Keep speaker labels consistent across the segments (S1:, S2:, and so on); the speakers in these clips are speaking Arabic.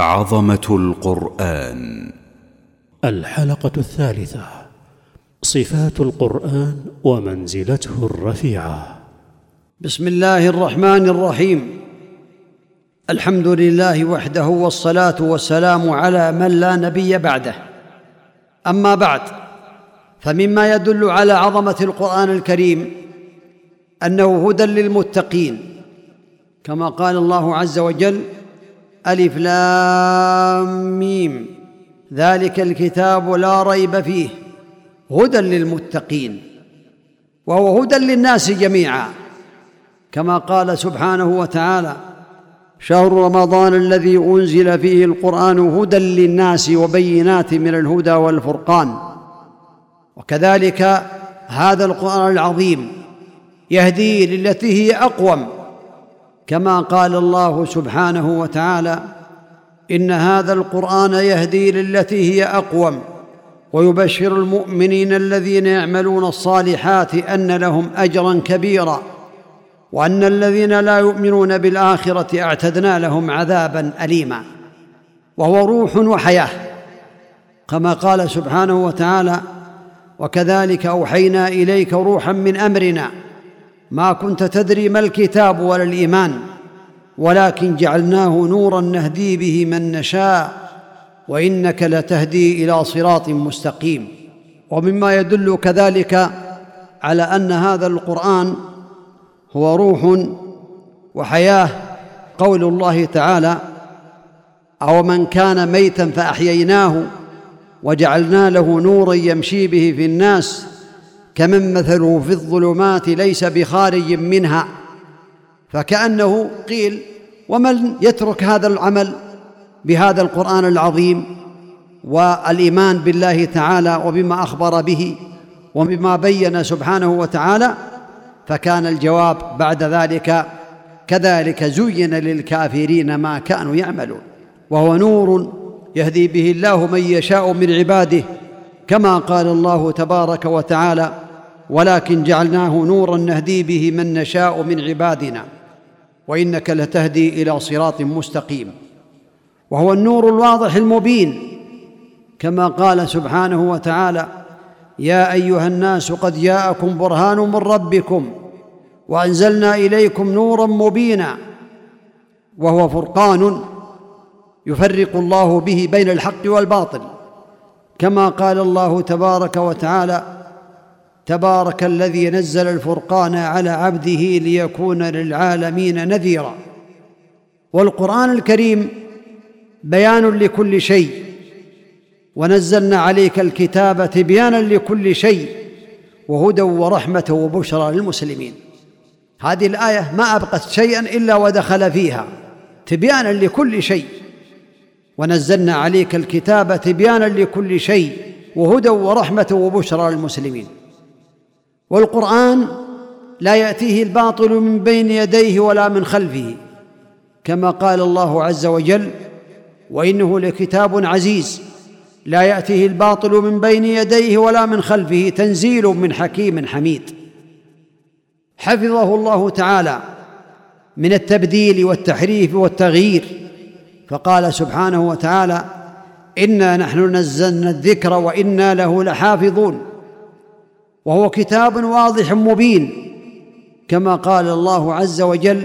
S1: عظمة القرآن.
S2: الحلقة الثالثة. صفات القرآن ومنزلته الرفيعة.
S3: بسم الله الرحمن الرحيم. الحمد لله وحده والصلاة والسلام على من لا نبي بعده. أما بعد فمما يدل على عظمة القرآن الكريم أنه هدى للمتقين كما قال الله عز وجل ألف لام ميم. ذلك الكتاب لا ريب فيه. هدى للمتقين. وهو هدى للناس جميعا. كما قال سبحانه وتعالى شهر رمضان الذي أنزل فيه القرآن هدى للناس وبينات من الهدى والفرقان. وكذلك هذا القرآن العظيم يهدي للتي هي أقوم. كما قال الله سبحانه وتعالى إن هذا القرآن يهدي للتي هي أقوم ويبشر المؤمنين الذين يعملون الصالحات أن لهم أجرا كبيرا وأن الذين لا يؤمنون بالآخرة أعتدنا لهم عذابا أليما وهو روح وحياة كما قال سبحانه وتعالى وكذلك أوحينا إليك روحا من أمرنا ما كنت تدري ما الكتاب ولا الإيمان ولكن جعلناه نورا نهدي به من نشاء وإنك لتهدي إلى صراط مستقيم. ومما يدل كذلك على أن هذا القرآن هو روح وحياة قول الله تعالى أو من كان ميتا فأحييناه وجعلنا له نورا يمشي به في الناس كمن مثله في الظلمات ليس بخارج منها. فكأنه قيل ومن يترك هذا العمل بهذا القرآن العظيم والإيمان بالله تعالى وبما أخبر به وبما بين سبحانه وتعالى فكان الجواب بعد ذلك كذلك زين للكافرين ما كانوا يعملون. وهو نور يهدي به الله من يشاء من عباده كما قال الله تبارك وتعالى ولكن جعلناه نورا نهدي به من نشاء من عبادنا وإنك لتهدي إلى صراط مستقيم. وهو النور الواضح المبين كما قال سبحانه وتعالى يا أيها الناس قد جاءكم برهان من ربكم وأنزلنا إليكم نورا مبينا وهو فرقان يفرق الله به بين الحق والباطل. كما قال الله تبارك وتعالى تبارك الذي نزل الفرقان على عبده ليكون للعالمين نذيرا. والقرآن الكريم بيان لكل شيء ونزلنا عليك الكتاب تبيانا لكل شيء وهدى ورحمة وبشرى للمسلمين. هذه الآية ما أبقت شيئا إلا ودخل فيها تبيانا لكل شيء. ونزلنا عليك الكتاب تبيانا لكل شيء وهدى ورحمة وبشرى للمسلمين. والقرآن لا يأتيه الباطل من بين يديه ولا من خلفه كما قال الله عز وجل وإنه لكتاب عزيز لا يأتيه الباطل من بين يديه ولا من خلفه تنزيل من حكيم حميد. حفظه الله تعالى من التبديل والتحريف والتغيير فقال سبحانه وتعالى إنا نحن نزلنا الذكر وإنا له لحافظون. وهو كتاب واضح مبين كما قال الله عز وجل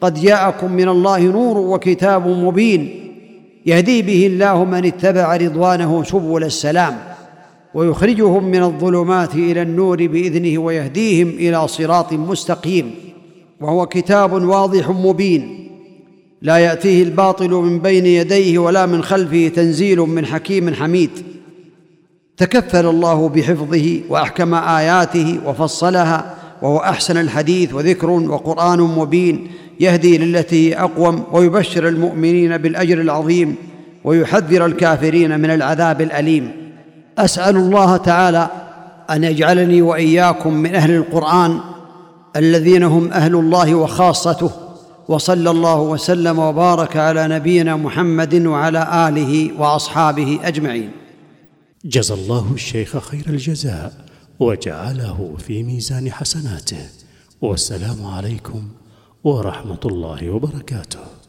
S3: قد جاءكم من الله نور وكتاب مبين يهدي به الله من اتبع رضوانه سبل السلام ويخرجهم من الظلمات إلى النور بإذنه ويهديهم إلى صراط مستقيم وهو كتاب واضح مبين. لا يأتيه الباطل من بين يديه ولا من خلفه تنزيل من حكيم حميد. تكفل الله بحفظه وأحكم آياته وفصلها وهو أحسن الحديث وذكر وقرآن مبين يهدي للتي هي أقوم ويبشر المؤمنين بالأجر العظيم ويحذر الكافرين من العذاب الأليم. أسأل الله تعالى أن يجعلني وإياكم من أهل القرآن الذين هم أهل الله وخاصته وصلى الله وسلم وبارك على نبينا محمد وعلى آله وأصحابه أجمعين.
S2: جزى الله الشيخ خير الجزاء وجعله في ميزان حسناته. والسلام عليكم ورحمة الله وبركاته.